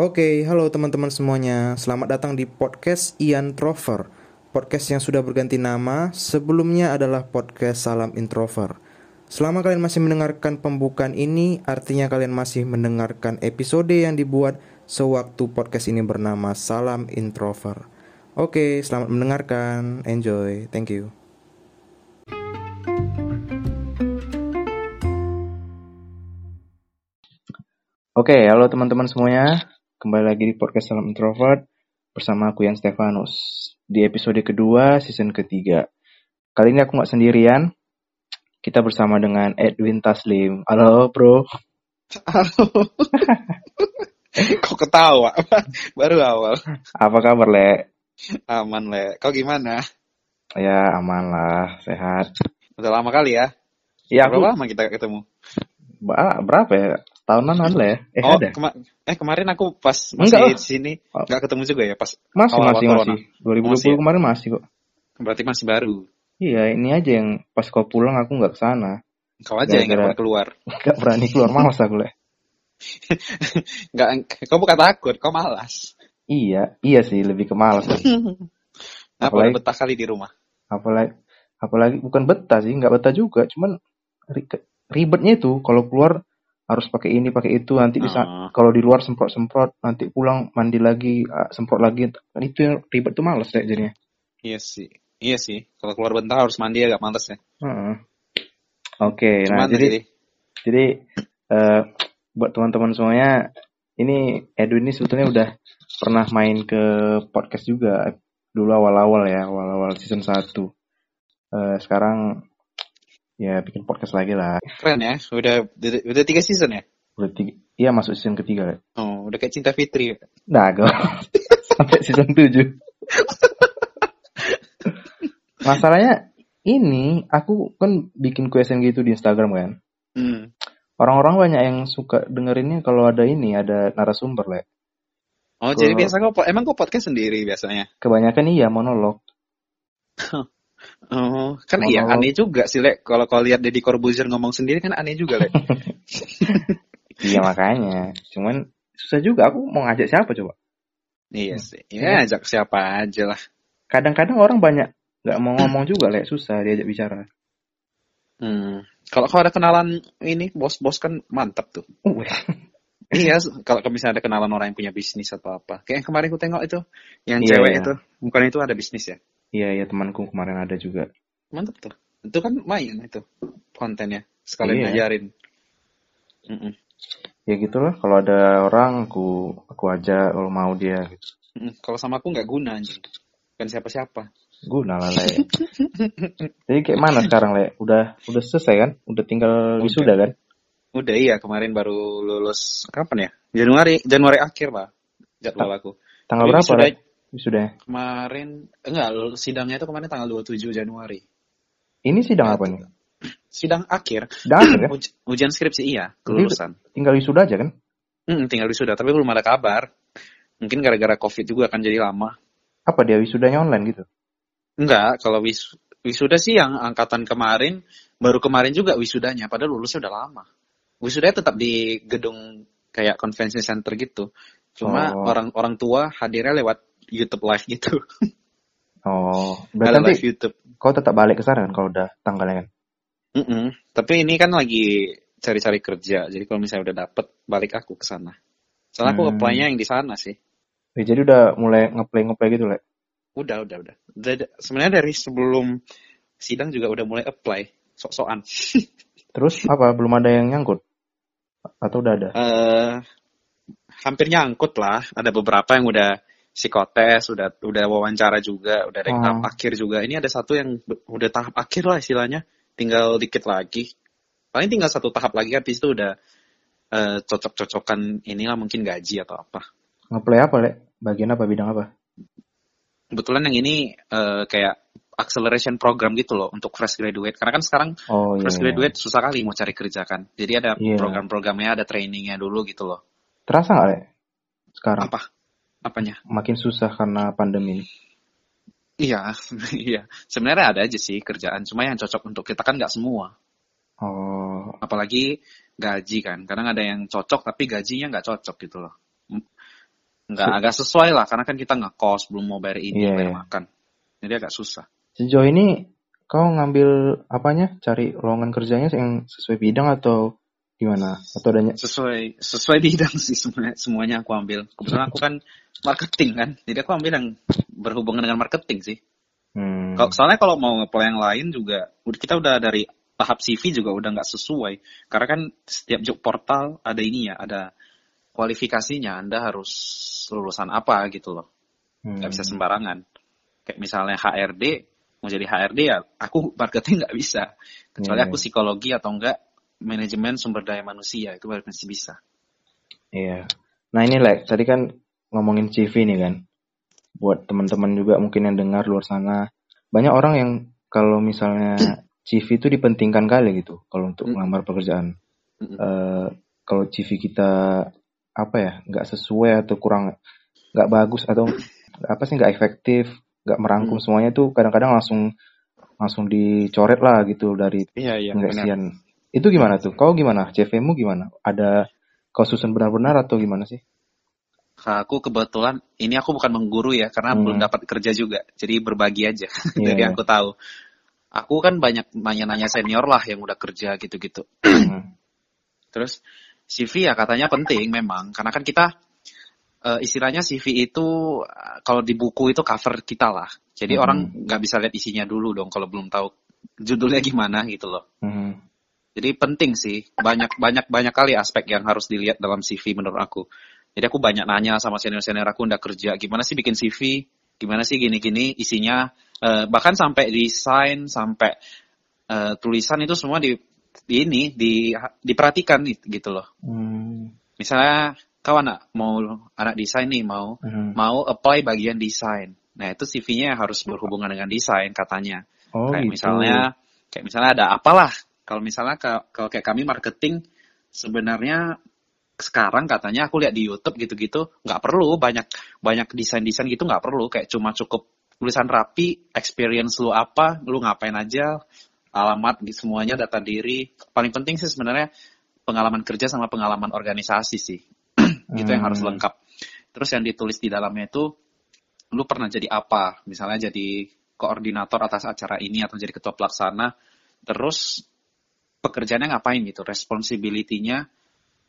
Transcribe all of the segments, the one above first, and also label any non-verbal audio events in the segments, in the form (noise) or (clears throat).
Oke, halo teman-teman semuanya. Selamat datang di podcast Ian Trover. Podcast yang sudah berganti nama, sebelumnya adalah podcast Salam Introver. Selama kalian masih mendengarkan pembukaan ini, artinya kalian masih mendengarkan episode yang dibuat sewaktu podcast ini bernama Salam Introver. Oke, selamat mendengarkan. Enjoy. Thank you. Oke, halo teman-teman semuanya. Kembali lagi di podcast Salam Introvert bersama aku Yan Stefanus. Di episode kedua, season ketiga. Kali ini aku nggak sendirian. Kita bersama dengan Edwin Taslim. Halo, bro. Halo. (laughs) Kok ketawa? (laughs) Baru awal. Apa kabar, Le? Aman, Le. Kau gimana? Ya, aman lah. Sehat. Udah lama kali ya? Ya, aku... Berapa lama kita ketemu? Ba berapa ya? Tahunan ada ya? Eh, oh, ada? kema eh kemarin aku pas Enggak masih lah. di sini Oh. nggak ketemu juga ya pas Masih, awal-awal masih, corona. masih. 2020 Masih ya? kemarin masih kok. Berarti masih baru. Iya, ini aja yang pas kau pulang aku nggak ke sana. Kau aja yang nggak keluar. Nggak berani keluar, malas aku, Le. (laughs) Nggak, kau bukan takut, kau malas. Iya, iya sih, lebih ke malas. (laughs) Apa Apalagi- betah kali di rumah? apalagi apalagi bukan betah sih nggak betah juga cuman ribetnya itu kalau keluar harus pakai ini pakai itu nanti bisa Ah. kalau di luar semprot semprot nanti pulang mandi lagi ah, semprot lagi itu yang ribet tuh males deh jadinya Iya sih. Iya sih. Kalau keluar bentar harus mandi agak males ya. Heeh. oke nah Gimana jadi jadi? jadi eh, buat teman-teman semuanya ini Edwin ini sebetulnya udah pernah main ke podcast juga dulu awal-awal ya awal-awal season 1 Eh, sekarang ya bikin podcast lagi lah Keren ya. Udah udah, udah tiga season ya? Udah tiga, iya masuk season ketiga. Oh, udah kayak Cinta Fitri. Nah, gue (laughs) sampai season 7. Masalahnya ini aku kan bikin question gitu di Instagram kan. Hmm. Orang-orang banyak yang suka dengerinnya kalau ada ini, ada narasumber, Le. Oh, jadi Kalau- biasa kau po- emang kau podcast sendiri biasanya? Kebanyakan iya monolog. (laughs) Oh, kan iya aneh juga sih, Lek. Kalau kau lihat Deddy Corbuzier ngomong sendiri kan aneh juga, Lek. (laughs) Iya makanya. Cuman susah juga aku mau ngajak siapa coba. iya sih. Ya, ajak siapa aja lah. Kadang-kadang orang banyak nggak mau ngomong juga, Le. Susah diajak bicara. Hmm. Kalau kau ada kenalan ini, bos-bos kan mantap tuh. Uh, (laughs) iya, kalau kau misalnya ada kenalan orang yang punya bisnis atau apa. Kayak yang kemarin aku tengok itu, yang Iya, cewek iya. itu. Bukan itu ada bisnis ya? Iya, iya temanku kemarin ada juga. Mantap tuh. Itu kan main itu kontennya. Sekalian Iya. ngajarin. Mm-mm. Ya gitulah, kalau ada orang aku aku aja kalau mau dia. Kalau sama aku nggak guna anjing. Kan siapa-siapa. Guna lah Le. (laughs) Jadi kayak mana sekarang Le? Udah udah selesai kan? Udah tinggal Udah. wisuda kan? Udah iya kemarin baru lulus kapan ya? Januari Januari akhir pak jadwal aku. Tanggal Tapi berapa wisuda Wisudanya? Kemarin enggak sidangnya itu kemarin tanggal 27 Januari. Ini sidang apa nih? Sidang akhir Sidang akhir ya? uj- ujian skripsi iya kelulusan. Tinggal wisuda aja kan? Hmm, tinggal wisuda tapi belum ada kabar. Mungkin gara-gara covid juga akan jadi lama. Apa dia wisudanya online gitu? Enggak kalau wis wisuda sih yang angkatan kemarin baru kemarin juga wisudanya padahal lulusnya udah lama. Wisudanya tetap di gedung kayak convention center gitu. Cuma Oh. orang orang tua hadirnya lewat YouTube live gitu. Oh, berarti nanti live YouTube. kau tetap balik ke sana kan kalau udah tanggalnya kan? Mm-mm. Tapi ini kan lagi cari-cari kerja. Jadi kalau misalnya udah dapet, balik aku ke sana. Soalnya aku Hmm. apply-nya yang di sana sih. Ya, jadi udah mulai ngeplay ngeplay gitu Le. Udah, udah, udah. Udah- Sebenarnya dari sebelum sidang juga udah mulai apply. Sok-sokan. (laughs) Terus apa? Belum ada yang nyangkut? Atau udah ada? eh hampir nyangkut lah. Ada beberapa yang udah psikotes, udah udah wawancara juga, udah ada Oh. tahap akhir juga. Ini ada satu yang udah tahap akhir lah istilahnya. Tinggal dikit lagi. Paling tinggal satu tahap lagi habis itu udah eh, cocok-cocokan inilah mungkin gaji atau apa. Ngeplay apa Le? Bagian apa? Bidang apa? Kebetulan yang ini eh, kayak acceleration program gitu loh untuk fresh graduate. Karena kan sekarang Oh iya. fresh iya. graduate susah kali mau cari kerja kan. Jadi ada Iya. program-programnya, ada trainingnya dulu gitu loh. Terasa nggak Le? Sekarang Apa? Apanya? makin susah karena pandemi. ini. Iya, (laughs) iya. Sebenarnya ada aja sih kerjaan, cuma yang cocok untuk kita kan nggak semua. Oh, Apalagi gaji kan, kadang ada yang cocok tapi gajinya nggak cocok gitu loh. Nggak agak sesuai lah karena kan kita nggak kos belum mau bayar ini Iya, bayar iya. makan jadi agak susah Sejauh ini kau ngambil apanya? Cari lowongan kerjanya yang sesuai bidang atau gimana? Atau adanya? sesuai sesuai bidang sih semuanya semuanya aku ambil kebetulan aku kan marketing kan jadi aku ambil yang berhubungan dengan marketing sih Hmm. Kalau- soalnya kalau mau ngeplay yang lain juga kita udah dari tahap CV juga udah nggak sesuai karena kan setiap job portal ada ini ya ada kualifikasinya anda harus lulusan apa gitu loh Hmm. nggak bisa sembarangan kayak misalnya HRD mau jadi HRD ya aku marketing nggak bisa kecuali Iya, aku psikologi atau enggak manajemen sumber daya manusia itu baru masih bisa Iya. Nah ini like tadi kan ngomongin CV nih kan. Buat teman-teman juga mungkin yang dengar luar sana, banyak orang yang kalau misalnya CV itu dipentingkan kali gitu kalau untuk melamar pekerjaan. Mm-mm. Eh, kalau CV kita apa ya nggak sesuai atau kurang nggak bagus atau apa sih nggak efektif, nggak merangkum Hmm. semuanya tuh kadang-kadang langsung langsung dicoret lah gitu dari iya iya penggasian. Itu gimana tuh? Kau gimana? CV-mu gimana? Ada kau susun benar-benar atau gimana sih? aku kebetulan ini aku bukan mengguru ya karena Hmm. belum dapat kerja juga jadi berbagi aja (laughs) Iya, jadi iya. aku tahu aku kan banyak nanya-nanya senior lah yang udah kerja gitu-gitu Hmm. (clears throat) Terus CV ya katanya penting memang karena kan kita eh, istilahnya CV itu eh, kalau di buku itu cover kita lah. Jadi Mhm. orang nggak bisa lihat isinya dulu dong kalau belum tahu judulnya gimana gitu loh. Hmm. Jadi penting sih banyak banyak banyak kali aspek yang harus dilihat dalam CV menurut aku. Jadi aku banyak nanya sama senior-senior aku udah kerja gimana sih bikin CV, gimana sih gini-gini isinya eh, bahkan sampai desain sampai eh, tulisan itu semua di, di ini di diperhatikan gitu loh. Hmm. Misalnya kau anak mau anak desain nih mau Hmm. mau apply bagian desain. Nah itu CV-nya harus berhubungan dengan desain katanya. Oh kayak gitu. misalnya kayak misalnya ada apalah. Kalau misalnya ke- kalau kayak kami marketing sebenarnya sekarang katanya aku lihat di YouTube gitu-gitu nggak perlu banyak banyak desain-desain gitu nggak perlu kayak cuma cukup tulisan rapi, experience lu apa, lu ngapain aja, alamat di semuanya, data diri. Paling penting sih sebenarnya pengalaman kerja sama pengalaman organisasi sih. (clears throat) itu yang harus Hmm. lengkap. Terus yang ditulis di dalamnya itu lu pernah jadi apa? Misalnya jadi koordinator atas acara ini atau jadi ketua pelaksana. Terus pekerjaannya ngapain gitu? Responsibility-nya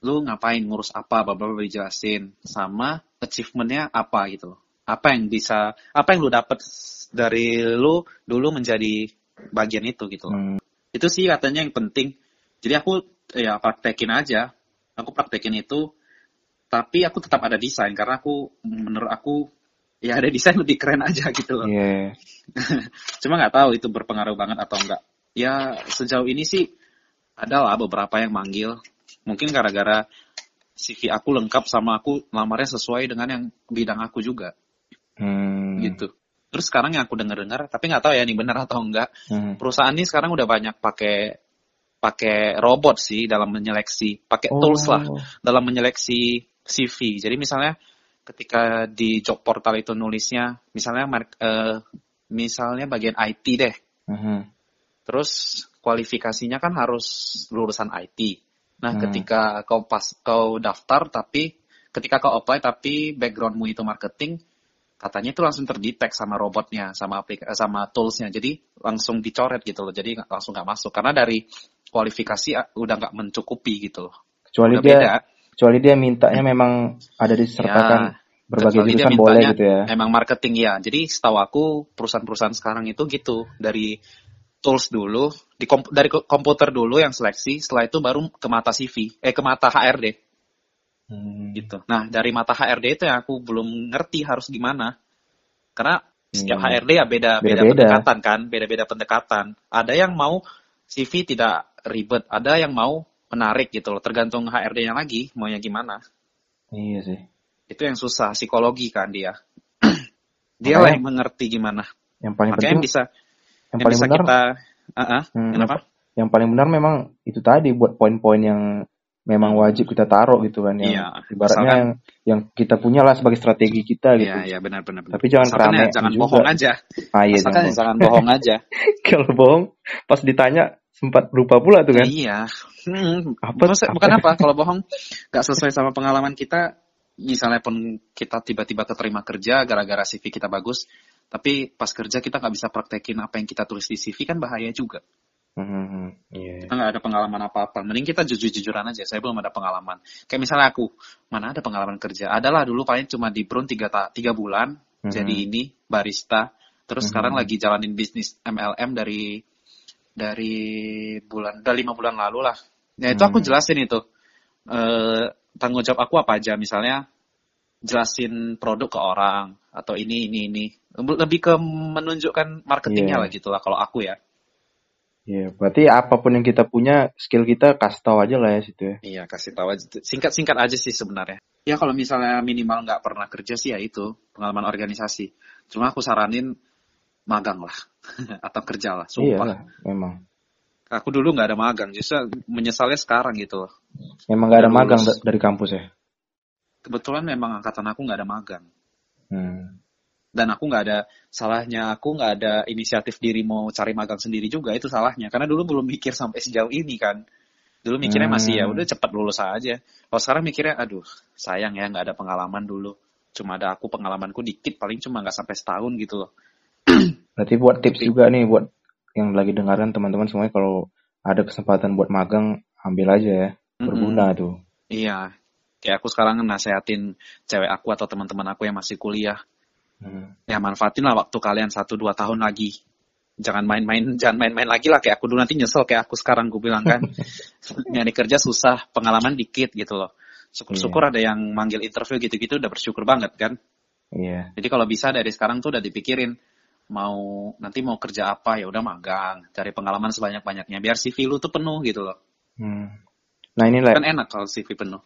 lu ngapain? Ngurus apa? Bapak dijelasin. Sama achievementnya apa gitu? Apa yang bisa apa yang lu dapat dari lu dulu menjadi bagian itu gitu. Hmm. itu sih katanya yang penting. Jadi aku ya praktekin aja. Aku praktekin itu. Tapi aku tetap ada desain karena aku menurut aku ya ada desain lebih keren aja gitu loh. Iya. (laughs) cuma nggak tahu itu berpengaruh banget atau enggak ya sejauh ini sih ada lah beberapa yang manggil mungkin gara-gara CV aku lengkap sama aku lamarnya sesuai dengan yang bidang aku juga Hmm. gitu terus sekarang yang aku dengar-dengar tapi nggak tahu ya ini benar atau enggak Hmm. perusahaan ini sekarang udah banyak pakai pakai robot sih dalam menyeleksi pakai Oh. tools lah dalam menyeleksi CV jadi misalnya ketika di job portal itu nulisnya misalnya eh, misalnya bagian IT deh Mhm. Terus kualifikasinya kan harus lulusan IT. Nah, Hmm. ketika kau pas kau daftar tapi ketika kau apply tapi backgroundmu itu marketing, katanya itu langsung terdetek sama robotnya, sama aplik sama toolsnya. Jadi langsung dicoret gitu loh. Jadi langsung nggak masuk karena dari kualifikasi ah, udah nggak mencukupi gitu loh. Kecuali Udah dia beda. kecuali dia mintanya memang ada disertakan Ya, berbagai jurusan boleh gitu ya. Emang marketing ya. Jadi setahu aku perusahaan-perusahaan sekarang itu gitu dari tools dulu, di kom- dari ko- komputer dulu yang seleksi, setelah itu baru ke mata CV, eh ke mata HRD Hmm. gitu. Nah dari mata HRD itu yang aku belum ngerti harus gimana, karena setiap Hmm. HRD ya beda beda Beda-beda. pendekatan kan, beda-beda pendekatan. Ada yang mau CV tidak ribet, ada yang mau menarik gitu loh, tergantung HRD-nya lagi maunya gimana. Iya sih. Itu yang susah psikologi kan dia. (clears throat) dia lah yang mengerti gimana. Yang paling Makanya penting yang bisa yang yang paling bisa benar kita Ah, ah, Hmm, kenapa? yang paling benar memang itu tadi buat poin-poin yang memang wajib kita taruh gitu kan yang Iya, ibaratnya yang yang kita punya lah sebagai strategi kita gitu. Iya, iya benar benar. benar. Tapi jangan Asalkan ya jangan juga. bohong aja. Ah iya Asalkan jangan ya jangan bohong aja. (laughs) Kalau bohong pas ditanya sempat lupa pula tuh kan. Iya. Hmm, Apa- maksud- apa- bukan apa kalau bohong nggak sesuai sama pengalaman kita misalnya pun kita tiba-tiba keterima kerja gara-gara CV kita bagus, tapi pas kerja kita nggak bisa praktekin apa yang kita tulis di CV kan bahaya juga. Hmm, iya. Kita nggak ada pengalaman apa-apa. Mending kita jujur-jujuran aja. Saya belum ada pengalaman. Kayak misalnya aku, mana ada pengalaman kerja? Adalah dulu paling cuma di Brown tiga, tiga bulan, Mhm. jadi ini barista. Terus Mhm. sekarang lagi jalanin bisnis MLM dari dari bulan, udah lima bulan lalu lah. Ya itu aku Hmm. jelasin itu. Eh, tanggung jawab aku apa aja. Misalnya jelasin produk ke orang atau ini ini ini. Lebih ke menunjukkan marketingnya Iya. lah gitu lah kalau aku ya. Iya, berarti apa pun yang kita punya, skill kita kasih tahu aja lah ya situ ya. Iya, kasih tahu aja. Singkat-singkat aja sih sebenarnya. Ya kalau misalnya minimal nggak pernah kerja sih ya itu pengalaman organisasi. Cuma aku saranin magang lah (laughs) atau kerja lah. Iya Sumpah. lah, memang. Aku dulu nggak ada magang, justru menyesalnya sekarang gitu loh. Memang gak ada magang lulus. dari kampus ya. Kebetulan memang angkatan aku nggak ada magang. Hmm. Dan aku nggak ada salahnya, aku nggak ada inisiatif diri mau cari magang sendiri juga itu salahnya. Karena dulu belum mikir sampai sejauh ini kan. Dulu mikirnya masih ya Hmm. udah cepat lulus aja. Kalau sekarang mikirnya, aduh sayang ya nggak ada pengalaman dulu. Cuma ada aku pengalamanku dikit, paling cuma nggak sampai setahun gitu loh. Berarti buat tips Tapi- juga nih buat yang lagi dengarkan teman-teman semuanya kalau ada kesempatan buat magang, ambil aja ya. Berguna tuh. Iya. Kayak aku sekarang nasehatin cewek aku atau teman-teman aku yang masih kuliah. Hmm. Ya manfaatin lah waktu kalian satu dua tahun lagi. Jangan main-main, jangan main-main lagi lah kayak aku dulu nanti nyesel kayak aku sekarang gue bilang kan. (laughs) Nyari kerja susah, pengalaman dikit gitu loh. Syukur-syukur ada yang manggil interview gitu-gitu udah bersyukur banget kan. Iya. Jadi kalau bisa dari sekarang tuh udah dipikirin mau nanti mau kerja apa ya udah magang, cari pengalaman sebanyak-banyaknya biar CV lu tuh penuh gitu loh. Hmm. Nah ini lah, Kan enak kalau CV penuh.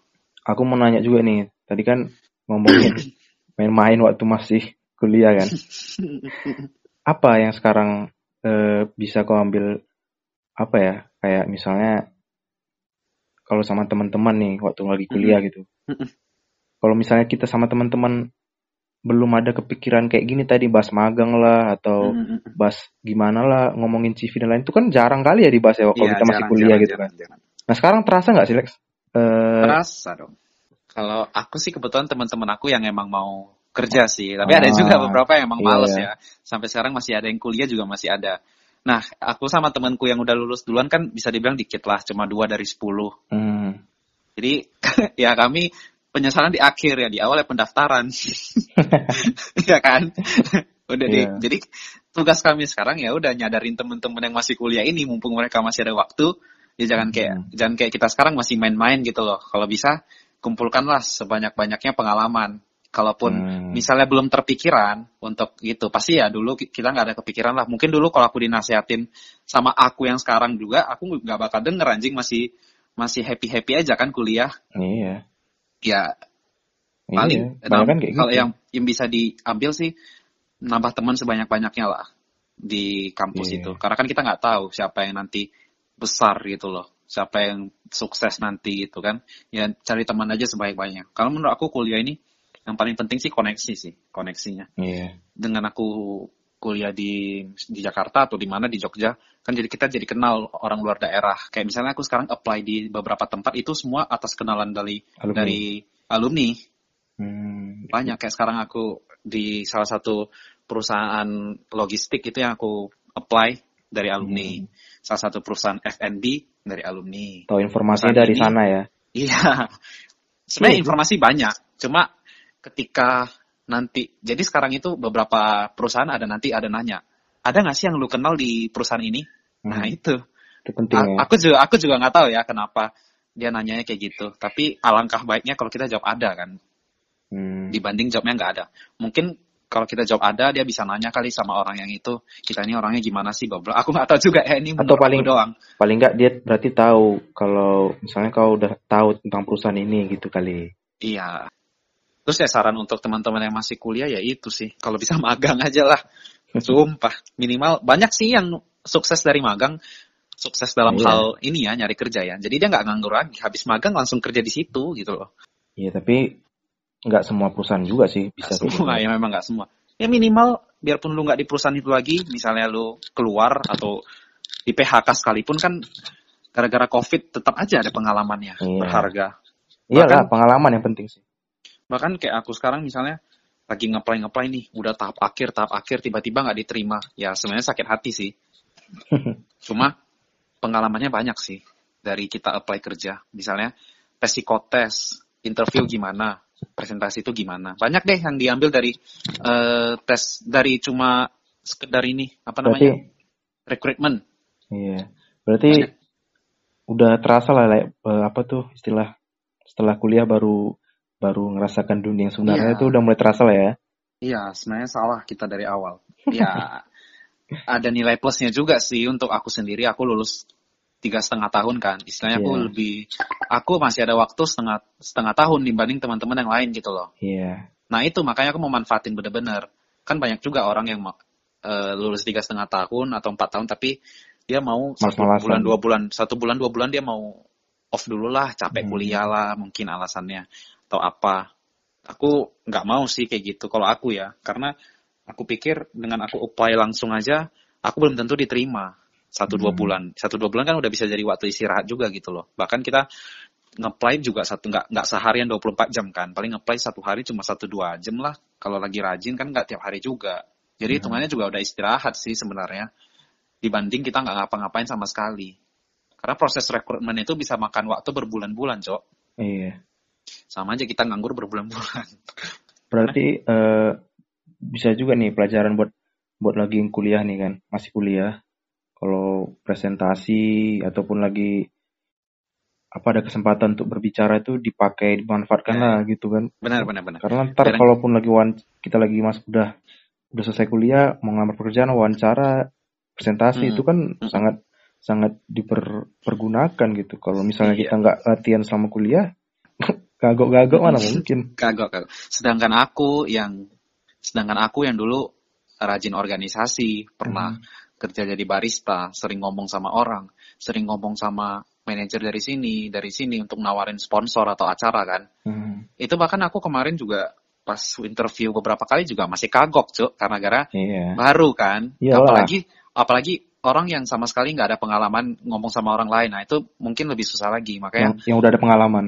Aku mau nanya juga nih. Tadi kan ngomongin main-main waktu masih kuliah kan. Apa yang sekarang eh, bisa kau ambil apa ya? Kayak misalnya kalau sama teman-teman nih waktu lagi kuliah gitu. Kalau misalnya kita sama teman-teman belum ada kepikiran kayak gini tadi bahas magang lah atau bahas gimana lah ngomongin CV dan lain itu kan jarang kali ya dibahas ya kalau Iya, kita masih jarang, kuliah jarang, gitu jarang, kan. jarang. Nah sekarang terasa nggak sih Lex? Eh, Terasa dong. Kalau aku sih kebetulan teman-teman aku yang emang mau kerja sih, tapi ada Ah, juga beberapa yang emang iya, males iya. ya. Sampai sekarang masih ada yang kuliah juga masih ada. Nah, aku sama temanku yang udah lulus duluan kan bisa dibilang dikit lah, cuma dua dari sepuluh. hmm, Jadi (laughs) ya kami penyesalan di akhir ya, di awal ya pendaftaran. (laughs) Iya kan? (laughs) udah di, Iya. jadi tugas kami sekarang ya udah nyadarin teman-teman yang masih kuliah ini mumpung mereka masih ada waktu, ya jangan kayak Hmm. jangan kayak kita sekarang masih main-main gitu loh. Kalau bisa kumpulkanlah sebanyak-banyaknya pengalaman. Kalaupun Hmm. misalnya belum terpikiran untuk gitu, pasti ya dulu ki- kita nggak ada kepikiran lah. Mungkin dulu kalau aku dinasehatin sama aku yang sekarang juga, aku nggak bakal denger anjing masih masih happy happy aja kan kuliah. iya. Ya Iya, paling banyak kan kayak kalau gitu. yang yang bisa diambil sih nambah teman sebanyak-banyaknya lah di kampus Iya. itu karena kan kita nggak tahu siapa yang nanti besar gitu loh. Siapa yang sukses nanti gitu kan. Ya cari teman aja sebaik-baiknya. Kalau menurut aku kuliah ini yang paling penting sih koneksi sih koneksinya. Iya. dengan aku kuliah di di Jakarta atau di mana di Jogja kan jadi kita jadi kenal orang luar daerah. Kayak misalnya aku sekarang apply di beberapa tempat itu semua atas kenalan dari Alumni. dari alumni. Hmm, banyak. Kayak sekarang aku di salah satu perusahaan logistik itu yang aku apply dari alumni. Hmm. Salah satu perusahaan F&B dari alumni. Tahu informasinya Perusahaan dari ini- sana ya. iya. Sebenarnya Iya. informasi banyak cuma ketika nanti jadi sekarang itu beberapa perusahaan ada nanti ada nanya. Ada nggak sih yang lu kenal di perusahaan ini? Nah Hmm, itu. Itu penting A- ya. aku juga aku juga nggak tahu ya kenapa dia nanyanya kayak gitu. Tapi alangkah baiknya kalau kita jawab ada kan. Hmm, dibanding jobnya nggak ada. Mungkin kalau kita job ada, dia bisa nanya kali sama orang yang itu, kita ini orangnya gimana sih, bla. Aku nggak tahu juga ya ini Atau paling- doang. paling nggak dia berarti tahu kalau misalnya kau udah tahu tentang perusahaan ini gitu kali. Iya. Terus ya saran untuk teman-teman yang masih kuliah ya itu sih, kalau bisa (laughs) magang aja lah. Sumpah, minimal banyak sih yang sukses dari magang, sukses dalam Iya. hal ini ya nyari kerja ya. Jadi dia nggak nganggur lagi, habis magang langsung kerja di situ gitu loh. Iya tapi nggak semua perusahaan juga sih bisa kayak semua gitu. ya memang nggak semua. Ya minimal biarpun lu nggak di perusahaan itu lagi, misalnya lu keluar atau di PHK sekalipun kan gara-gara COVID tetap aja ada pengalamannya Iya. berharga. Iyalah Bahkan- pengalaman yang penting sih. Bahkan kayak aku sekarang misalnya lagi ngeplay ngeplay nih, udah tahap akhir tahap akhir tiba-tiba nggak diterima, ya sebenarnya sakit hati sih. (laughs) Cuma pengalamannya banyak sih dari kita apply kerja. Misalnya psikotes, interview gimana, presentasi itu gimana. Banyak deh yang diambil dari uh, tes dari cuma sekedar ini apa namanya Berarti recruitment. iya. Berarti Banyak. udah terasa lah like, eh, apa tuh istilah setelah kuliah baru baru ngerasakan dunia yang sebenarnya Iya. itu udah mulai terasa lah ya. Iya, sebenarnya salah kita dari awal. Ya, (laughs) ada nilai plusnya juga sih untuk aku sendiri. Aku lulus tiga setengah tahun kan. Istilahnya aku Iya. lebih, aku masih ada waktu setengah setengah tahun dibanding teman-teman yang lain gitu loh. Iya. Nah itu makanya aku mau manfaatin bener-bener. Kan banyak juga orang yang eh, lulus tiga setengah tahun atau empat tahun tapi dia mau satu bulan dua bulan satu bulan dua bulan dia mau off dulu lah capek Hmm. kuliah lah mungkin alasannya atau apa. Aku nggak mau sih kayak gitu kalau aku ya karena aku pikir dengan aku apply langsung aja aku belum tentu diterima satu dua Hmm. bulan. Satu dua bulan kan udah bisa jadi waktu istirahat juga gitu loh. Bahkan kita ngeplay juga satu nggak nggak seharian 24 jam kan. Paling ngeplay satu hari cuma satu dua jam lah. Kalau lagi rajin kan nggak tiap hari juga. Jadi Hmm. hitungannya juga udah istirahat sih sebenarnya. Dibanding kita nggak ngapa-ngapain sama sekali. Karena proses rekrutmen itu bisa makan waktu berbulan-bulan cok. Iya. sama aja kita nganggur berbulan-bulan. Berarti (laughs) eh, bisa juga nih pelajaran buat buat lagi yang kuliah nih kan, masih kuliah. Kalau presentasi ataupun lagi apa ada kesempatan untuk berbicara itu dipakai dimanfaatkan Ya. lah gitu kan. benar benar benar Karena ntar kalaupun lagi wan kita lagi mas udah udah selesai kuliah mau ngelamar pekerjaan wawancara presentasi Hmm. itu kan Hmm. sangat sangat dipergunakan gitu. Kalau misalnya Iya. kita nggak latihan selama kuliah (laughs) kagok-kagok mana mungkin. kagok kagok sedangkan aku yang sedangkan aku yang dulu rajin organisasi pernah Hmm. Kerja jadi barista sering ngomong sama orang sering ngomong sama manajer dari sini dari sini untuk nawarin sponsor atau acara kan Hmm. itu bahkan aku kemarin juga pas interview beberapa kali juga masih kagok cuk karena gara Iya. baru kan Iyalah. apalagi apalagi orang yang sama sekali nggak ada pengalaman ngomong sama orang lain nah itu mungkin lebih susah lagi makanya Yang yang udah ada pengalaman.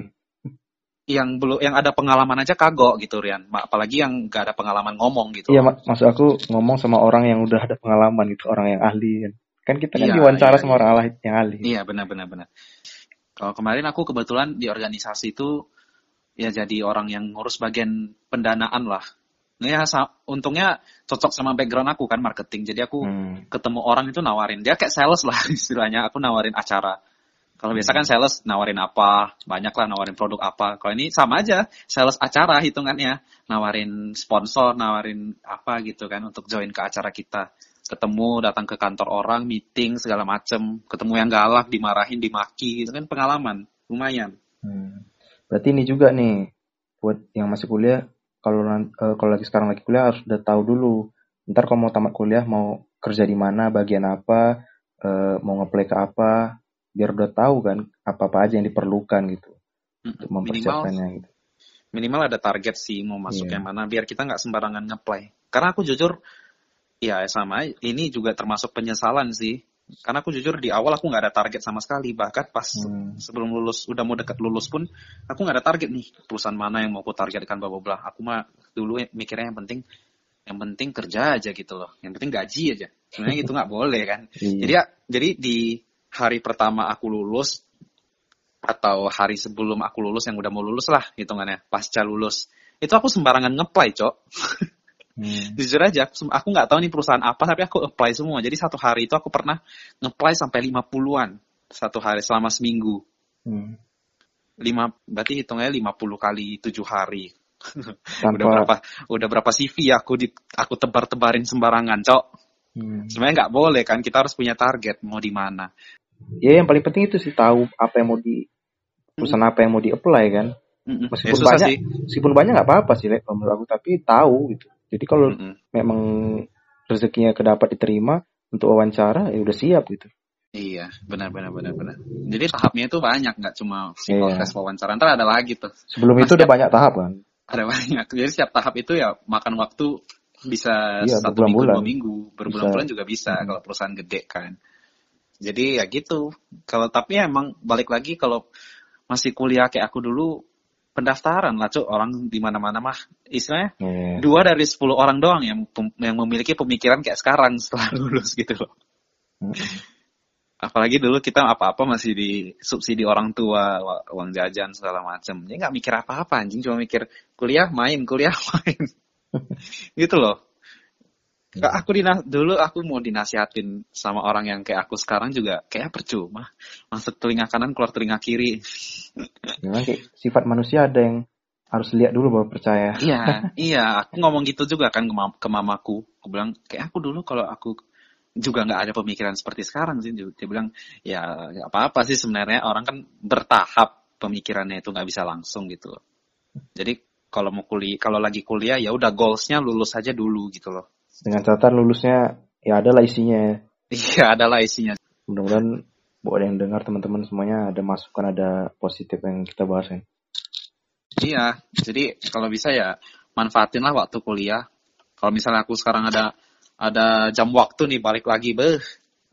Yang belum yang ada pengalaman aja kagok gitu Rian apalagi yang nggak ada pengalaman ngomong gitu Iya, mak maksud aku ngomong sama orang yang udah ada pengalaman gitu, orang yang ahli kan. Kan kita kan Iya, diwawancara iya, sama iya. orang ahli yang ahli. Iya benar benar benar. Kalau kemarin aku kebetulan di organisasi itu ya jadi orang yang ngurus bagian pendanaan lah. Nah ya untungnya cocok sama background aku kan marketing. Jadi aku Hmm. ketemu orang itu nawarin dia kayak sales lah (laughs) istilahnya. Aku nawarin acara. Kalau biasa kan sales nawarin apa, banyak lah nawarin produk apa. Kalau ini sama aja, sales acara hitungannya, nawarin sponsor, nawarin apa gitu kan untuk join ke acara kita. Ketemu, datang ke kantor orang, meeting segala macem, ketemu yang galak, dimarahin, dimaki, gitu kan pengalaman, lumayan. Hmm. Berarti ini juga nih buat yang masih kuliah kalau eh, kalau lagi sekarang lagi kuliah harus udah tahu dulu. Ntar kalau mau tamat kuliah mau kerja di mana, bagian apa, eh, mau ngeplay ke apa, biar udah tahu kan apa-apa aja yang diperlukan gitu untuk Minimal, mempersiapkannya gitu. minimal ada target sih mau masuk Iya. yang mana, biar kita nggak sembarangan ngeplay. Karena aku jujur, ya sama, ini juga termasuk penyesalan sih. Karena aku jujur di awal aku nggak ada target sama sekali, bahkan pas Hmm. sebelum lulus udah mau dekat lulus pun aku nggak ada target nih perusahaan mana yang mau aku targetkan bla bla bla aku mah dulu mikirnya yang penting yang penting kerja aja gitu loh yang penting gaji aja sebenarnya itu nggak boleh kan Iya. jadi ya jadi di hari pertama aku lulus atau hari sebelum aku lulus yang udah mau lulus lah hitungannya pasca lulus. Itu aku sembarangan ngeplay cok. Hmm. (laughs) jujur aja aku aku nggak tahu nih perusahaan apa tapi aku apply semua. Jadi satu hari itu aku pernah ngeplay sampai 50-an satu hari selama seminggu. Hmm. lima berarti hitungnya 50 kali tujuh hari. (laughs) Tanpa udah berapa udah berapa CV aku di aku tebar-tebarin sembarangan cok. Hmm. sebenarnya nggak boleh kan kita harus punya target mau di mana Ya yang paling penting itu sih tahu apa yang mau di perusahaan apa yang mau di apply kan. Mm-mm. Meskipun Ya, banyak, sih meskipun banyak nggak apa-apa sih, Lek, menurut aku. Tapi tahu gitu. Jadi kalau Mm-mm. memang rezekinya kedapat diterima untuk wawancara, ya udah siap gitu. iya benar benar benar benar jadi tahapnya itu banyak nggak cuma psikotes Iya. wawancara ntar ada lagi tuh Sebelum Mas, itu udah ya. banyak tahap kan. ada banyak jadi setiap tahap itu ya makan waktu bisa Iya, satu minggu dua minggu berbulan-bulan juga bisa Hmm. kalau perusahaan gede kan jadi ya gitu kalau tapi ya emang balik lagi kalau masih kuliah kayak aku dulu pendaftaran lah cuk orang di mana-mana mah istilahnya Iya. dua dari 10 orang doang yang yang memiliki pemikiran kayak sekarang (laughs) setelah lulus gitu loh. Hmm. Apalagi dulu kita apa-apa masih di subsidi orang tua, uang jajan segala macem. Dia nggak mikir apa-apa anjing, cuma mikir kuliah main, kuliah (laughs) main. (laughs) gitu loh. Kak, aku dina dulu aku mau dinasihatin sama orang yang kayak aku sekarang juga kayak percuma. Masuk telinga kanan keluar telinga kiri. (laughs) Memang kayak sifat manusia ada yang harus lihat dulu baru percaya. Iya, (laughs) iya. Aku ngomong gitu juga kan ke, mam- ke mamaku. Aku bilang, kayak aku dulu kalau aku juga nggak ada pemikiran seperti sekarang sih. Dia bilang, ya nggak apa-apa sih sebenarnya. Orang kan bertahap pemikirannya itu nggak bisa langsung gitu. Jadi kalau mau kuliah, kalau lagi kuliah ya udah goalsnya lulus aja dulu gitu loh. Dengan catatan lulusnya ya adalah isinya. ya. Iya, adalah isinya. Mudah-mudahan buat yang dengar teman-teman semuanya ada masukan ada positif yang kita bahas kan. Iya, jadi kalau bisa ya manfaatin lah waktu kuliah. Kalau misalnya aku sekarang ada ada jam waktu nih balik lagi, beh,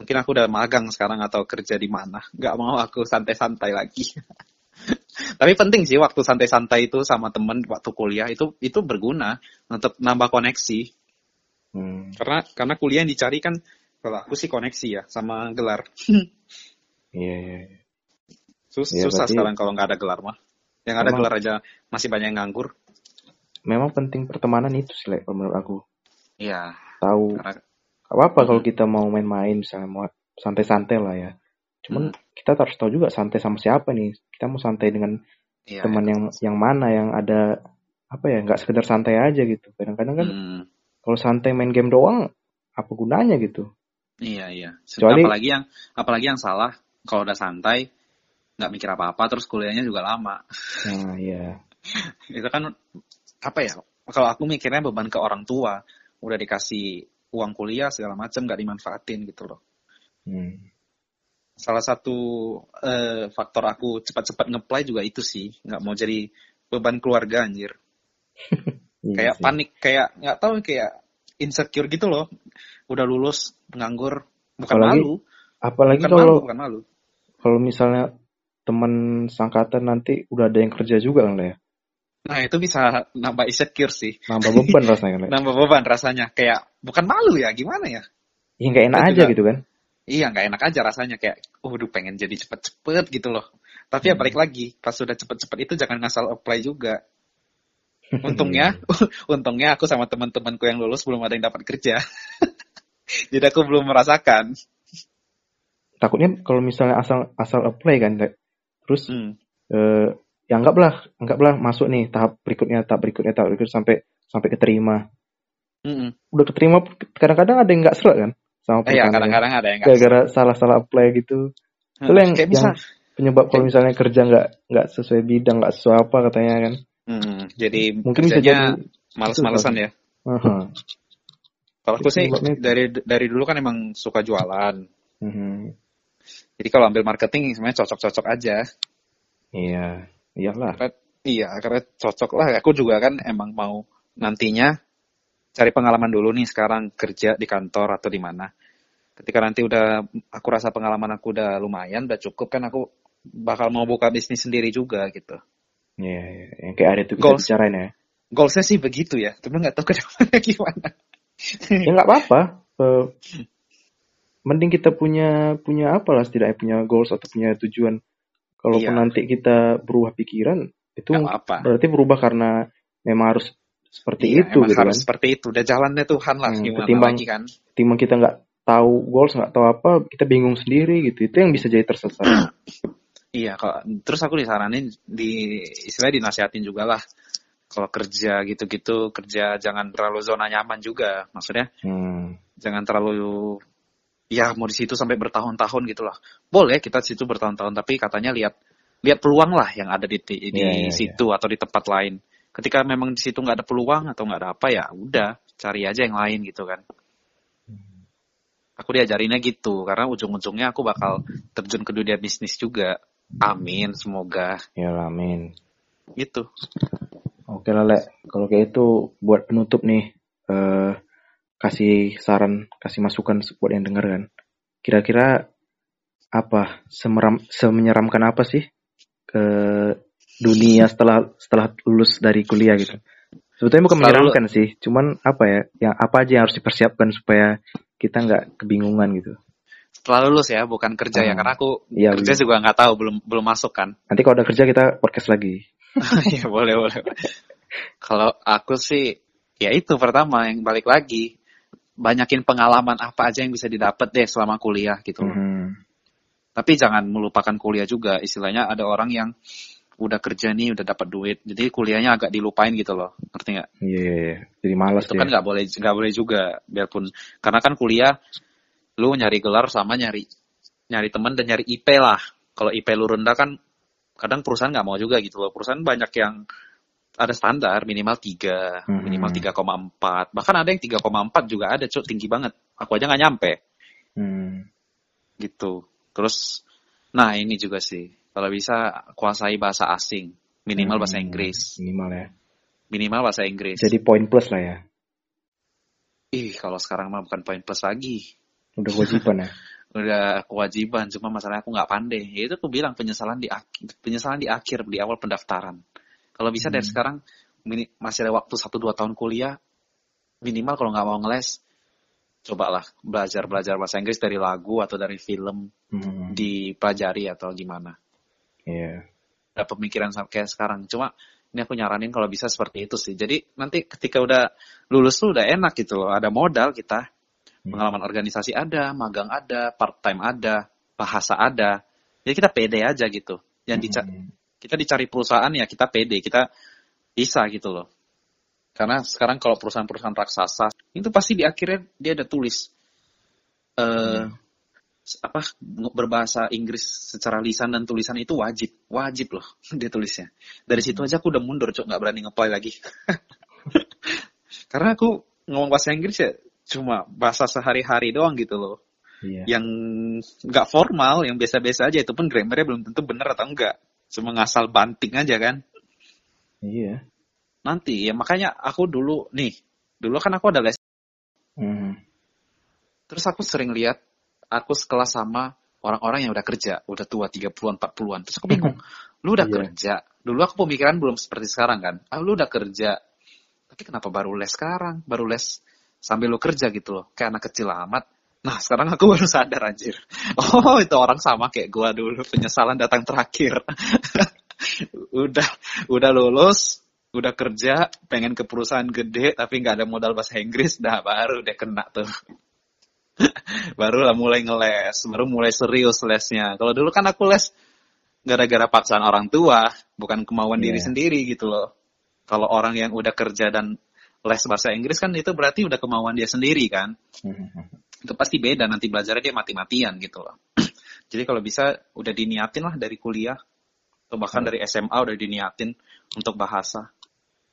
mungkin aku udah magang sekarang atau kerja di mana. Gak mau aku santai-santai lagi. (laughs) Tapi penting sih waktu santai-santai itu sama temen waktu kuliah itu itu berguna untuk nambah koneksi. Hmm. Karena karena kuliah yang dicari kan kalau aku sih koneksi ya sama gelar. (laughs) Iya, iya. Sus- Iya, susah berarti- sekarang kalau nggak ada gelar mah. Yang ada Emang- gelar aja masih banyak yang nganggur. Memang penting pertemanan itu sih, kalau menurut aku. Iya, Tahu karena apa apa Hmm. kalau kita mau main-main misalnya mau santai-santai lah ya. Cuman Hmm. kita harus tahu juga santai sama siapa nih. Kita mau santai dengan iya, teman iya. yang yang mana yang ada apa ya nggak sekedar santai aja gitu. Kadang-kadang kan Hmm. Kalau santai main game doang apa gunanya gitu. Iya iya. Kecuali- apalagi yang apalagi yang salah kalau udah santai nggak mikir apa-apa terus kuliahnya juga lama. Nah, iya. (laughs) Itu kan apa ya? Kalau aku mikirnya beban ke orang tua, udah dikasih uang kuliah segala macam nggak dimanfaatin gitu loh. Hmm. Salah satu eh, faktor aku cepat-cepat ngeplay juga itu sih, nggak mau jadi beban keluarga anjir. (laughs) Iya Kayak sih. panik, kayak nggak tahu kayak insecure gitu loh. Udah lulus, nganggur, bukan Apalagi malu, Apalagi bukan kalau malu, bukan malu. kalau misalnya teman sangkatan nanti udah ada yang kerja juga kan ya. Nah itu bisa nambah insecure sih. Nambah beban (laughs) rasanya kan. Nambah beban rasanya. Kayak bukan malu ya gimana ya? Ya nggak enak Itu aja juga- gitu kan. Iya nggak enak aja rasanya kayak, waduh pengen jadi cepet-cepet gitu loh. Tapi ya Hmm. balik lagi, pas sudah cepet-cepet itu jangan ngasal apply juga. Untungnya, (laughs) (laughs) untungnya aku sama teman-temanku yang lulus belum ada yang dapat kerja. (laughs) Jadi aku belum merasakan. Takutnya kalau misalnya asal asal apply kan. Terus Hmm. eh, ya anggaplah anggaplah masuk nih tahap berikutnya tahap berikutnya tahap berikutnya sampai sampai keterima. Mm-mm. Udah keterima kadang-kadang ada yang nggak serak kan sama Eh, ya kadang-kadang ada yang gara-gara salah-salah apply gitu. Hmm, Itu yang, yang bisa. penyebab kalau misalnya kerja nggak nggak sesuai bidang nggak sesuai apa katanya kan. Hmm, jadi Mungkin kerjanya jadi males-malesan ya. Kalau aku sih dari dari dulu kan emang suka jualan. Mhm. Jadi kalau ambil marketing sebenarnya cocok-cocok aja. Iya, iyalah. Karena, iya, karena cocok lah. Aku juga kan emang mau nantinya cari pengalaman dulu nih sekarang kerja di kantor atau di mana. Ketika nanti udah aku rasa pengalaman aku udah lumayan, udah cukup kan aku bakal mau buka bisnis sendiri juga gitu. Iya, iya. yang kayak ada tuh Goals. bicarain ya. Goalsnya sih begitu ya, tapi nggak tahu ke depannya (laughs) gimana. ya nggak apa-apa. Eh, mending kita punya punya apa lah setidaknya punya goals atau punya tujuan. Kalaupun Iya. nanti kita berubah pikiran, itu Nggak apa-apa. berarti berubah karena memang harus seperti Iya, itu gitu harus kan. seperti itu. Udah jalannya Tuhan lah, Hmm, gimana ketimbang- lagi kan. Timbang kita nggak tahu goals, nggak tahu apa, kita bingung sendiri gitu. Itu yang bisa jadi tersesat. (clears throat) Iya, kalau terus aku disaranin di istilahnya dinasihatin juga lah. Kalau kerja gitu-gitu, kerja jangan terlalu zona nyaman juga. Maksudnya Hmm. jangan terlalu ya mau di situ sampai bertahun-tahun gitu lah. Boleh kita di situ bertahun-tahun, tapi katanya lihat lihat peluang lah yang ada di di, Iya, iya, situ atau di tempat lain. Ketika memang di situ nggak ada peluang atau nggak ada apa ya udah cari aja yang lain gitu kan. Aku diajarinnya gitu karena ujung-ujungnya aku bakal terjun ke dunia bisnis juga. Amin, semoga Ya amin. gitu. Oke lah, Lek. Kalau kayak itu buat penutup nih, eh kasih saran, kasih masukan buat yang denger kan. Kira-kira apa semeram semenyeramkan apa sih ke dunia setelah setelah lulus dari kuliah gitu. Sebetulnya bukan menyeramkan sih, cuman apa ya, yang apa aja yang harus dipersiapkan supaya kita nggak kebingungan gitu. Setelah lulus ya, bukan kerja ya, Hmm. karena aku Iya, kerja iya. juga nggak tahu, belum belum masuk kan. (laughs) Nanti kalau udah kerja kita podcast lagi. (laughs) ya boleh boleh. Kalau aku sih, ya itu pertama yang balik lagi, banyakin pengalaman apa aja yang bisa didapat deh selama kuliah gitu. loh. Mhm. Tapi jangan melupakan kuliah juga. Istilahnya ada orang yang udah kerja nih, udah dapat duit, jadi kuliahnya agak dilupain gitu loh, ngerti nggak? Iya, iya, iya. jadi malas Itu ya. kan nggak boleh nggak boleh juga, biarpun karena kan kuliah lu nyari gelar sama nyari nyari teman dan nyari IP lah. Kalau IP lu rendah kan kadang perusahaan nggak mau juga gitu loh. Perusahaan banyak yang ada standar minimal 3, Mhm. minimal 3,4. Bahkan ada yang 3,4 juga ada, cuk, tinggi banget. Aku aja nggak nyampe Hmm. gitu. Terus nah ini juga sih. Kalau bisa kuasai bahasa asing, minimal bahasa Hmm, Inggris. Minimal ya. Minimal bahasa Inggris. Jadi poin plus lah ya. ih kalau sekarang mah bukan poin plus lagi. Udah kewajiban ya. (laughs) udah kewajiban cuma masalahnya aku nggak pandai ya itu aku bilang penyesalan di akhir penyesalan di akhir di awal pendaftaran kalau bisa dari Hmm. sekarang masih ada waktu 1-2 tahun kuliah minimal kalau nggak mau ngeles cobalah belajar belajar bahasa Inggris dari lagu atau dari film Hmm. dipelajari atau gimana Iya. ada pemikiran kayak sekarang cuma ini aku nyaranin kalau bisa seperti itu sih jadi nanti ketika udah lulus tuh udah enak gitu loh ada modal kita. Pengalaman organisasi ada, magang ada, part time ada, bahasa ada. Jadi kita pede aja gitu. Yang dica- Hmm. kita dicari perusahaan ya kita pede, kita bisa gitu loh. Karena sekarang kalau perusahaan-perusahaan raksasa itu pasti di akhirnya dia ada tulis eh apa berbahasa Inggris secara lisan dan tulisan itu wajib, wajib loh (laughs) dia tulisnya. Dari situ aja aku udah mundur, cok nggak berani ngeplay lagi. (laughs) Karena aku ngomong bahasa Inggris ya cuma bahasa sehari-hari doang gitu loh. Iya. Yang nggak formal, yang biasa-biasa aja itu pun grammarnya belum tentu bener atau enggak. Cuma ngasal banting aja kan. Iya. Nanti ya makanya aku dulu nih, dulu kan aku ada les. Hmm. Terus aku sering lihat aku sekelas sama orang-orang yang udah kerja, udah tua 30-an, 40-an. Terus aku bingung, (laughs) lu udah Iya. kerja. Dulu aku pemikiran belum seperti sekarang kan. Ah, lu udah kerja. Tapi kenapa baru les sekarang? Baru les sambil lu kerja gitu loh. Kayak anak kecil amat. Nah, sekarang aku (laughs) baru sadar anjir. Oh, itu orang sama kayak gua dulu. Penyesalan datang terakhir. (laughs) udah udah lulus, udah kerja, pengen ke perusahaan gede tapi nggak ada modal bahasa Inggris, dah baru deh kena tuh. (laughs) baru lah mulai ngeles, baru mulai serius lesnya. Kalau dulu kan aku les gara-gara paksaan orang tua, bukan kemauan diri Iya. sendiri gitu loh. Kalau orang yang udah kerja dan les bahasa Inggris kan itu berarti udah kemauan dia sendiri kan. Hmm. Itu pasti beda nanti belajarnya dia mati-matian gitu loh. (clears throat) Jadi kalau bisa udah diniatin lah dari kuliah atau bahkan dari SMA udah diniatin untuk bahasa.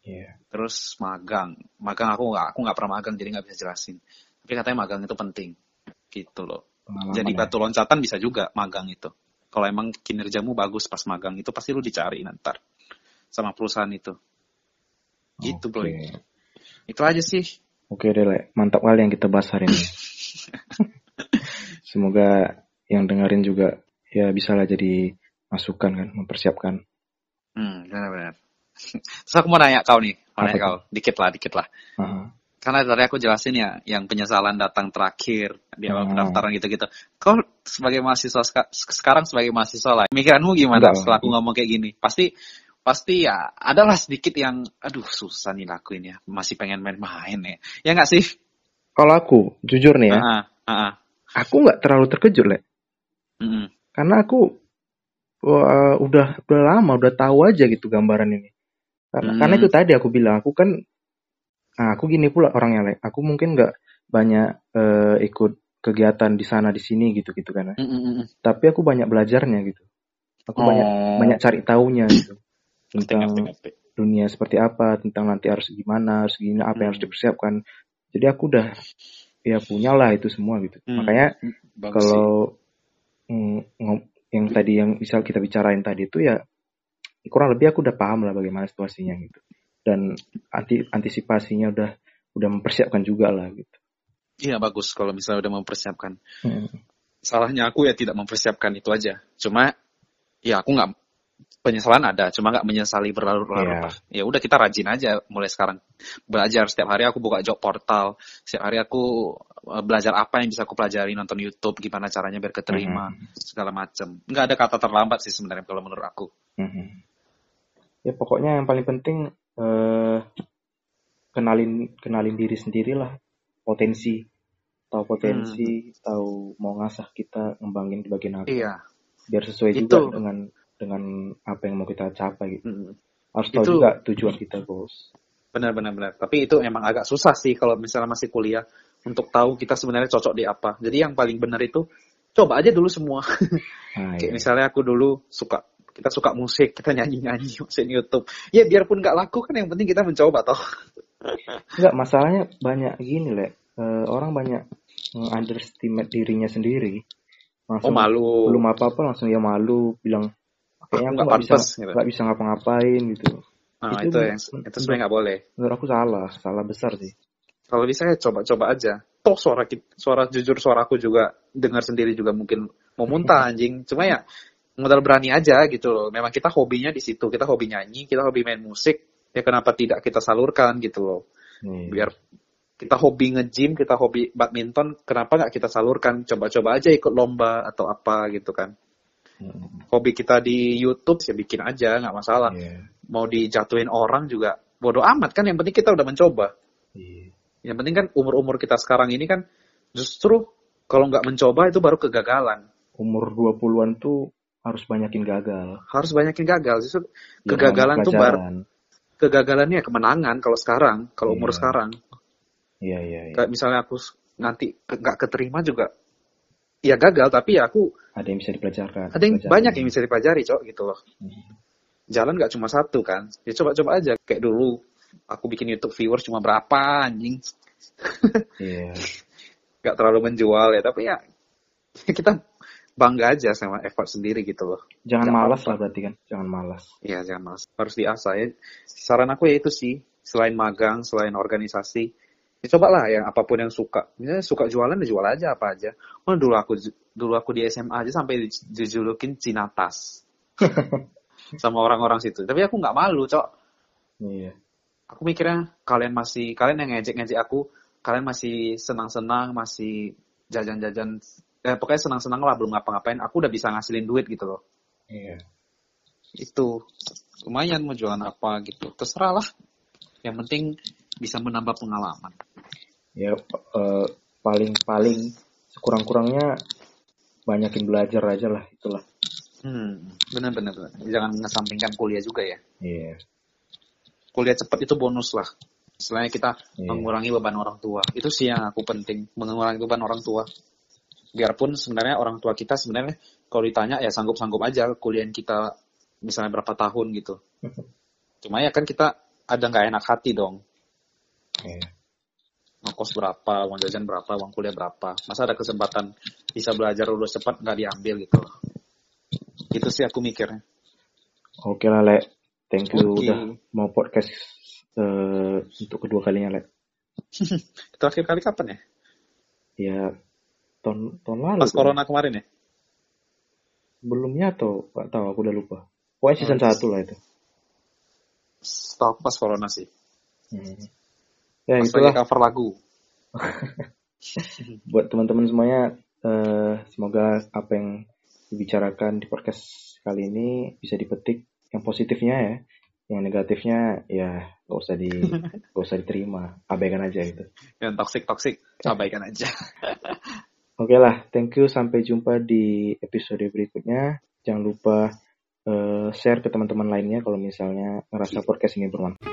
Iya. Terus magang, magang aku nggak aku nggak pernah magang jadi nggak bisa jelasin. Tapi katanya magang itu penting, gitu loh. Pengalaman Jadi ya. batu loncatan bisa juga magang itu. Kalau emang kinerjamu bagus pas magang itu pasti lu dicari ntar sama perusahaan itu. Gitu Oke. bro. Itu aja sih. Oke deh, Le. Mantap kali yang kita bahas hari ini. (laughs) Semoga yang dengerin juga ya bisa lah jadi masukan kan, mempersiapkan. Hmm, benar-benar. (laughs) Terus aku mau nanya kau nih, mau Apa nanya tuh? kau, dikit lah, dikit lah. Aha. Karena tadi aku jelasin ya, yang penyesalan datang terakhir di awal Hmm. pendaftaran gitu-gitu. Kau sebagai mahasiswa seka- sekarang sebagai mahasiswa lah, pemikiranmu gimana Enggak. setelah aku ngomong kayak gini? Pasti pasti ya adalah sedikit yang aduh susah nih lakuin ya masih pengen main-main ya ya nggak sih Kalau aku, jujur nih ya, ah, ah. aku nggak terlalu terkejut, Le. Mm-mm. Karena aku wah, udah udah lama, udah tahu aja gitu gambaran ini. Karena, Hmm. karena itu tadi aku bilang, aku kan, nah, aku gini pula orangnya, Le. Aku mungkin nggak banyak eh, ikut kegiatan di sana di sini gitu gitu kan. Mm, mm, mm. Tapi aku banyak belajarnya gitu. Aku banyak Oh. banyak cari taunya gitu tentang ngerti, ngerti. dunia seperti apa, tentang nanti harus gimana, harus gini, apa yang harus Hmm. dipersiapkan. Jadi aku udah ya punyalah itu semua gitu. Hmm. Makanya Bagus kalau mm, yang tadi yang bisa kita bicarain tadi itu ya kurang lebih aku udah paham lah bagaimana situasinya gitu. Dan anti antisipasinya udah udah mempersiapkan juga lah gitu. Iya bagus kalau misalnya udah mempersiapkan. Hmm. Salahnya aku ya tidak mempersiapkan itu aja. Cuma ya aku nggak penyesalan ada, cuma nggak menyesali berlarut-larut lah. Ya udah kita rajin aja mulai sekarang belajar setiap hari aku buka job portal, setiap hari aku eh, belajar apa yang bisa aku pelajari nonton YouTube, gimana caranya biar keterima segala macem. Nggak ada kata terlambat sih sebenarnya kalau menurut aku. Mhm. Ya pokoknya yang paling penting eh, kenalin kenalin diri sendirilah potensi tahu potensi tahu mau ngasah kita ngembangin di bagian apa Iya. biar sesuai Itu. juga dengan dengan apa yang mau kita capai gitu Mm. harus tahu Itu- juga tujuan kita bos Benar-benar benar. Tapi itu emang agak susah sih kalau misalnya masih kuliah untuk tahu kita sebenarnya cocok di apa. Jadi yang paling benar itu coba aja dulu semua. nah, (laughs) Kayak iya. misalnya aku dulu suka kita suka musik, kita nyanyi-nyanyi (laughs) masukin YouTube. Ya biarpun nggak laku kan yang penting kita mencoba toh. (laughs) Enggak, masalahnya banyak gini, Le. Eh, orang banyak underestimate dirinya sendiri. Oh Langsung malu. belum apa-apa langsung ya malu bilang kayaknya Aku nggak bisa gitu. nggak bisa ngapa-ngapain gitu. Nah, Itu itu, yang itu sebenarnya nggak boleh. Menurut aku salah, salah besar sih. Kalau bisa ya coba-coba aja. Toh suara suara jujur suaraku juga dengar sendiri juga mungkin mau muntah (laughs) anjing. Cuma ya modal berani aja gitu loh. Memang kita hobinya di situ. Kita hobi nyanyi, kita hobi main musik. Ya kenapa tidak kita salurkan gitu loh. Nih. Biar kita hobi nge-gym, kita hobi badminton, kenapa nggak kita salurkan? Coba-coba aja ikut lomba atau apa gitu kan. Hobi kita di YouTube ya bikin aja, nggak masalah. Iya. Mau dijatuhin orang juga bodoh amat kan. Yang penting kita udah mencoba. Iya. Yang penting kan umur-umur kita sekarang ini kan justru kalau nggak mencoba itu baru kegagalan. Umur 20-an tuh harus banyakin gagal. Harus banyakin gagal. Justru Biar kegagalan tuh baru kegagalannya kemenangan kalau sekarang, kalau umur Iya. sekarang. Iya, iya, iya. Kayak misalnya aku nanti nggak keterima juga ya gagal tapi ya aku Ada yang bisa dipelajarkan. ada yang banyak yang bisa dipelajari, Cok, gitu loh. Hmm. Jalan nggak cuma satu kan. Ya coba-coba aja kayak dulu aku bikin YouTube viewers cuma berapa anjing. Iya. (laughs) nggak terlalu menjual ya, tapi ya (laughs) kita bangga aja sama effort sendiri gitu loh. Jangan Nggak malas lah berarti kan. Jangan malas. Iya, jangan malas. Harus diasah ya. Saran aku ya itu sih, selain magang, selain organisasi, ya cobalah yang apa pun yang suka. Misalnya suka jualan, ya jual aja apa aja. Oh, dulu aku dulu aku di SMA aja sampai di- dijulukin Cinatas. (laughs) sama orang-orang situ. Tapi aku nggak malu, Cok. Iya. Aku mikirnya kalian masih kalian yang ngejek-ngejek aku, kalian masih senang-senang, masih jajan-jajan eh, pokoknya senang-senang lah belum ngapa-ngapain. Aku udah bisa ngasilin duit gitu loh. Iya. itu lumayan mau jualan apa gitu terserah lah yang penting bisa menambah pengalaman Ya eh, paling-paling sekurang-kurangnya banyakin belajar aja lah itulah. hmm benar-benar benar. jangan mengesampingkan kuliah juga ya Iya. kuliah cepat itu bonus lah selain kita Iya. mengurangi beban orang tua itu sih yang aku penting mengurangi beban orang tua biarpun sebenarnya orang tua kita sebenarnya kalau ditanya ya sanggup-sanggup aja kuliah kita misalnya berapa tahun gitu (laughs) cuma ya kan kita ada nggak enak hati dong Iya. ngekos berapa, uang jajan berapa, uang kuliah berapa. Masa ada kesempatan bisa belajar lulus cepat nggak diambil gitu. Itu sih aku mikirnya. Oke lah, Le. Thank you Oke. udah mau podcast eh, untuk kedua kalinya, Le. (laughs) Terakhir kali kapan ya? Ya tahun tahun lalu. Pas tuh. corona kemarin ya? Sebelumnya atau nggak tahu, aku udah lupa. Pokoknya season Oh, 1 lah itu. Setahu pas corona sih. Hmm. Ya Pas itulah. lagi cover lagu. (laughs) buat teman-teman semuanya eh, semoga apa yang dibicarakan di podcast kali ini bisa dipetik. Yang positifnya ya yang negatifnya ya gak usah di (laughs) gak usah diterima. Abaikan aja gitu. Yang toxic-toxic, abaikan aja. (laughs) oke lah thank you. Sampai jumpa di episode berikutnya. Jangan lupa eh, share ke teman-teman lainnya kalau misalnya ngerasa podcast ini bermanfaat